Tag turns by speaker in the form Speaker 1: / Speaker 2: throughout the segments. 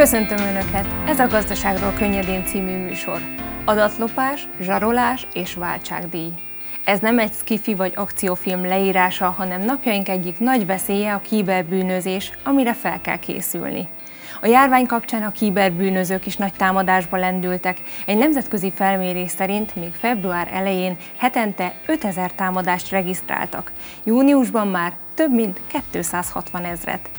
Speaker 1: Köszöntöm Önöket! Ez a Gazdaságról könnyedén című műsor. Adatlopás, zsarolás és váltságdíj. Ez nem egy skifi vagy akciófilm leírása, hanem napjaink egyik nagy veszélye a kiberbűnözés, amire fel kell készülni. A járvány kapcsán a kiberbűnözők is nagy támadásba lendültek. Egy nemzetközi felmérés szerint még február elején hetente 5000 támadást regisztráltak. Júniusban már több mint 260 ezret.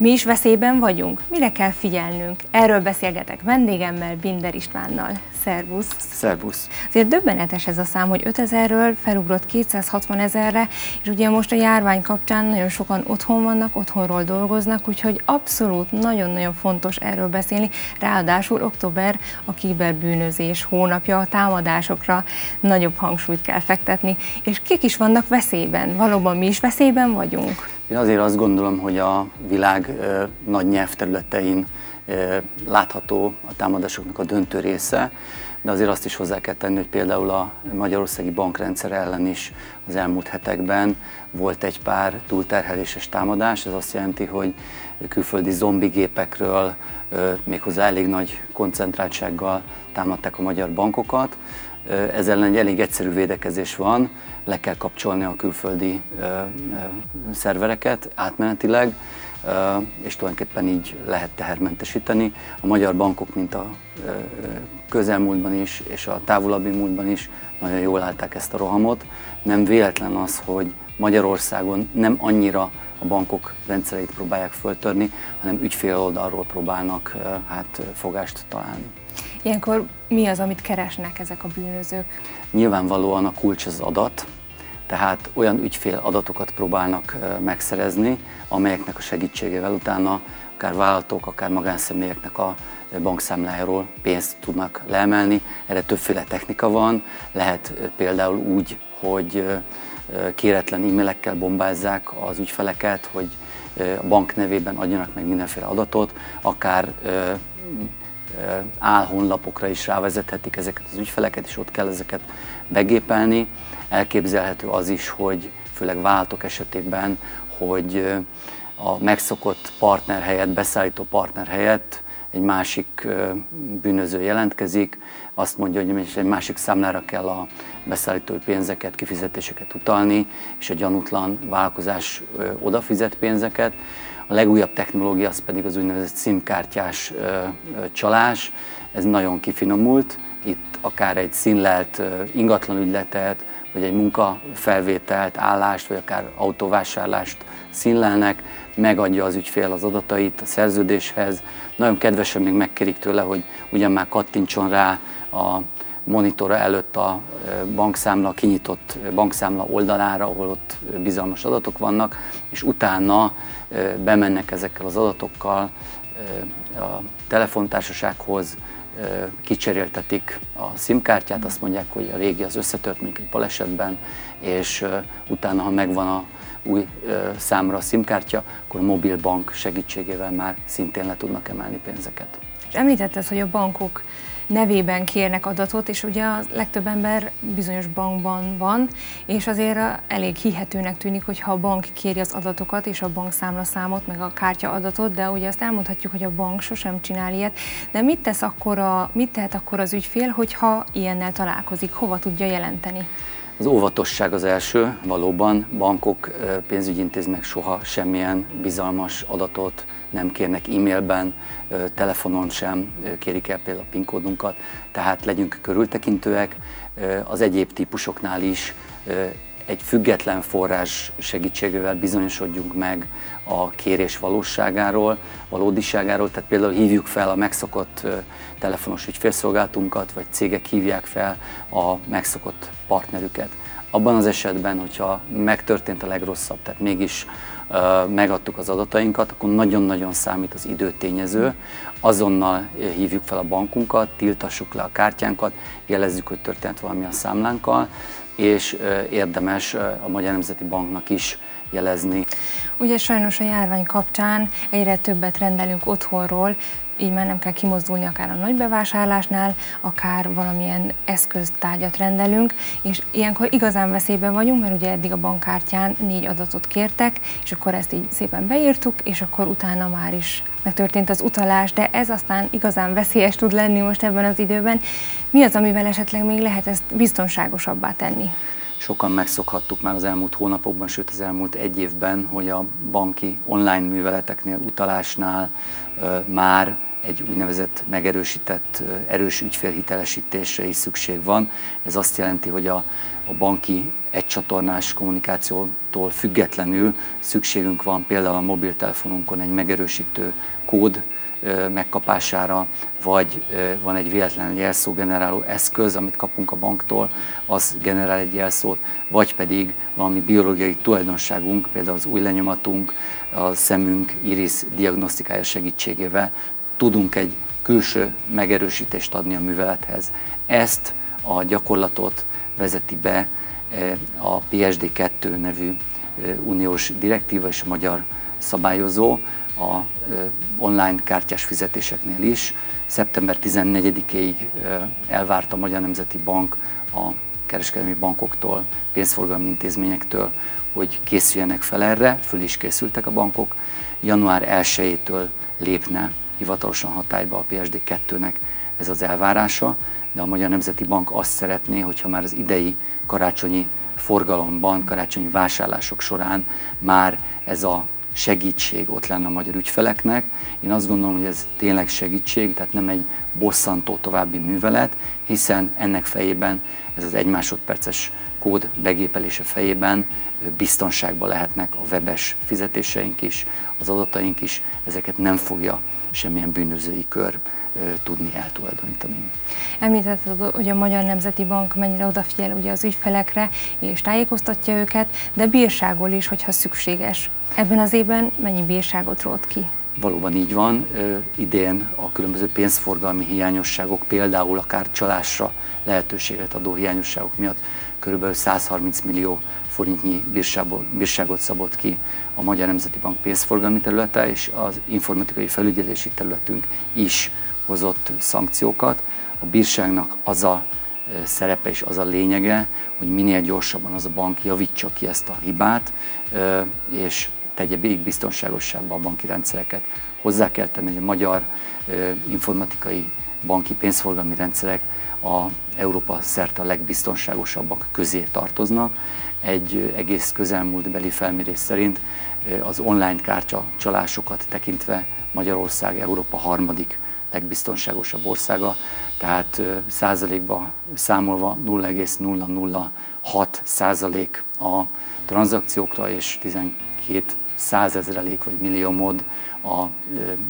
Speaker 1: Mi is veszélyben vagyunk? Mire kell figyelnünk? Erről beszélgetek vendégemmel, Binder Istvánnal. Szervusz!
Speaker 2: Szervusz!
Speaker 1: Azért döbbenetes ez a szám, hogy 5000-ről felugrott 260 ezerre, és ugye most a járvány kapcsán nagyon sokan otthon vannak, otthonról dolgoznak, úgyhogy abszolút nagyon-nagyon fontos erről beszélni. Ráadásul október a kiberbűnözés hónapja, a támadásokra nagyobb hangsúlyt kell fektetni. És kik is vannak veszélyben? Valóban mi is veszélyben vagyunk?
Speaker 2: Én azért azt gondolom, hogy a világ nagy nyelvterületein látható a támadásoknak a döntő része, de azért azt is hozzá kell tenni, hogy például a magyarországi bankrendszer ellen is az elmúlt hetekben volt egy pár túlterheléses támadás. Ez azt jelenti, hogy külföldi zombigépekről méghozzá elég nagy koncentráltsággal támadták a magyar bankokat. Ez ellen egy elég egyszerű védekezés van, le kell kapcsolni a külföldi szervereket átmenetileg, és tulajdonképpen így lehet tehermentesíteni. A magyar bankok, mint a közelmúltban is, és a távolabbi múltban is nagyon jól állták ezt a rohamot. Nem véletlen az, hogy Magyarországon nem annyira a bankok rendszereit próbálják föltörni, hanem ügyfél oldalról próbálnak hát, fogást találni.
Speaker 1: Ilyenkor mi az, amit keresnek ezek a bűnözők?
Speaker 2: Nyilvánvalóan a kulcs az adat, tehát olyan ügyfél adatokat próbálnak megszerezni, amelyeknek a segítségével utána akár vállalatok, akár magánszemélyeknek a bankszámlájáról pénzt tudnak leemelni. Erre többféle technika van, lehet például úgy, hogy kéretlen e-mailekkel bombázzák az ügyfeleket, hogy a bank nevében adjanak meg mindenféle adatot, akár álhonlapokra is rávezethetik ezeket az ügyfeleket, és ott kell ezeket begépelni. Elképzelhető az is, hogy főleg váltok esetében, hogy a megszokott partner helyett, beszállító partner helyett egy másik bűnöző jelentkezik, azt mondja, hogy egy másik számlára kell a beszállítói pénzeket, kifizetéseket utalni, és a gyanútlan vállalkozás odafizet pénzeket. A legújabb technológia az pedig az úgynevezett SIM-kártyás csalás. Ez nagyon kifinomult. Itt akár egy színlelt ingatlan ügyletet, vagy egy munkafelvételt, állást, vagy akár autóvásárlást színlelnek, megadja az ügyfél az adatait a szerződéshez. Nagyon kedvesen még megkérik tőle, hogy ugyan már kattintson rá a monitora előtt a bankszámla, kinyitott bankszámla oldalára, ahol ott bizalmas adatok vannak, és utána bemennek ezekkel az adatokkal a telefontársasághoz, kicseréltetik a SIM-kártyát, azt mondják, hogy a régi az összetört, mint egy balesetben, és utána, ha megvan a új számra a SIM-kártya, akkor a mobilbank segítségével már szintén le tudnak emelni pénzeket.
Speaker 1: Említetted, hogy a bankok nevében kérnek adatot, és ugye a legtöbb ember bizonyos bankban van, és azért elég hihetőnek tűnik, hogy ha a bank kéri az adatokat és a bankszámla számot, meg a kártya adatot, de ugye azt elmondhatjuk, hogy a bank sosem csinál ilyet. De mit tesz akkor a, mit tehet akkor az ügyfél, hogyha ilyennel találkozik, hova tudja jelenteni?
Speaker 2: Az óvatosság az első, valóban bankok, pénzügyintézmények soha semmilyen bizalmas adatot nem kérnek e-mailben, telefonon sem kérik el például a PIN kódunkat, tehát legyünk körültekintőek. Az egyéb típusoknál is egy független forrás segítségével bizonyosodjunk meg a kérés valóságáról, valódiságáról, tehát például hívjuk fel a megszokott telefonos ügyfélszolgáltunkat, vagy cégek hívják fel a megszokott partnerüket. Abban az esetben, hogyha megtörtént a legrosszabb, tehát mégis megadtuk az adatainkat, akkor nagyon-nagyon számít az időtényező. Azonnal hívjuk fel a bankunkat, tiltassuk le a kártyánkat, jelezzük, hogy történt valami a számlánkkal, és érdemes a Magyar Nemzeti Banknak is jelezni.
Speaker 1: Ugye sajnos a járvány kapcsán egyre többet rendelünk otthonról, így már nem kell kimozdulni akár a nagy bevásárlásnál, akár valamilyen eszköztárgyat rendelünk, és ilyenkor igazán veszélyben vagyunk, mert ugye eddig a bankkártyán négy adatot kértek, és akkor ezt így szépen beírtuk, és akkor utána már is megtörtént az utalás, de ez aztán igazán veszélyes tud lenni most ebben az időben. Mi az, amivel esetleg még lehet ezt biztonságosabbá tenni?
Speaker 2: Sokan megszokhattuk már az elmúlt hónapokban, sőt az elmúlt egy évben, hogy a banki online műveleteknél, utalásnál már egy úgynevezett megerősített erős ügyfélhitelesítésre is szükség van. Ez azt jelenti, hogy a, a banki egycsatornás kommunikációtól függetlenül szükségünk van például a mobiltelefonunkon egy megerősítő kód megkapására, vagy van egy véletlen jelszógeneráló eszköz, amit kapunk a banktól, az generál egy jelszót, vagy pedig valami biológiai tulajdonságunk, például az új lenyomatunk, a szemünk iris diagnosztikája segítségével tudunk egy külső megerősítést adni a művelethez. Ezt a gyakorlatot vezeti be eh, a PSD2 nevű eh, uniós direktíva és magyar szabályozó a eh, online kártyás fizetéseknél is. Szeptember 14-ig elvárta a Magyar Nemzeti Bank a kereskedelmi bankoktól, pénzforgalmi intézményektől, hogy készüljenek fel erre, föl is készültek a bankok. Január 1-től lépne hivatalosan hatályba a PSD2-nek ez az elvárása, de a Magyar Nemzeti Bank azt szeretné, hogyha már az idei karácsonyi forgalomban, karácsonyi vásárlások során már ez a segítség ott lenne a magyar ügyfeleknek. Én azt gondolom, hogy ez tényleg segítség, tehát nem egy bosszantó további művelet, hiszen ennek fejében ez az egy másodperces kód begépelése fejében biztonságban lehetnek a webes fizetéseink is, az adataink is, ezeket nem fogja semmilyen bűnözői kör tudni eltulajdonítani.
Speaker 1: Említetted, hogy a Magyar Nemzeti Bank mennyire odafigyel ugye az ügyfelekre, és tájékoztatja őket, de bírságol is, hogyha szükséges. Ebben az évben mennyi bírságot rót ki?
Speaker 2: Valóban így van. Idén a különböző pénzforgalmi hiányosságok, például akár csalásra lehetőséget adó hiányosságok miatt kb. 130 millió forintnyi bírságot szabott ki a Magyar Nemzeti Bank pénzforgalmi területe, és az informatikai felügyelési területünk is hozott szankciókat. A bírságnak az a szerepe és az a lényege, hogy minél gyorsabban az a bank javítsa ki ezt a hibát, és tegye még biztonságosabbá a banki rendszereket. Hozzá kell tenni, hogy a magyar informatikai banki pénzforgalmi rendszerek a Európa szerte a legbiztonságosabbak közé tartoznak. Egy egész közelmúltbeli felmérés szerint az online kártya csalásokat tekintve Magyarország Európa harmadik legbiztonságosabb országa, tehát százalékba számolva 0,006 százalék a tranzakciókra és 12 százezrelék vagy millió mód a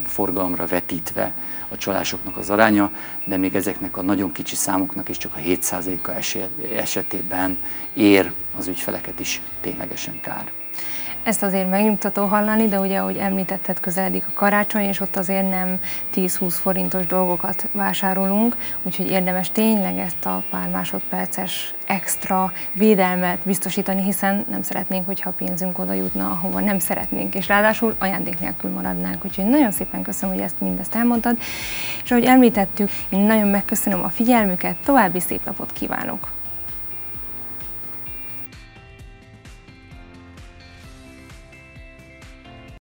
Speaker 2: forgalomra vetítve a csalásoknak az aránya, de még ezeknek a nagyon kicsi számoknak is csak a 7%-a esetében ér az ügyfeleket is ténylegesen kár.
Speaker 1: Ezt azért megnyugtató hallani, de ugye, ahogy említetted, közeledik a karácsony, és ott azért nem 10-20 forintos dolgokat vásárolunk, úgyhogy érdemes tényleg ezt a pár másodperces extra védelmet biztosítani, hiszen nem szeretnénk, hogyha a pénzünk oda jutna, ahova nem szeretnénk, és ráadásul ajándék nélkül maradnánk. Úgyhogy nagyon szépen köszönöm, hogy ezt mindezt elmondtad, és ahogy említettük, én nagyon megköszönöm a figyelmüket, további szép napot kívánok!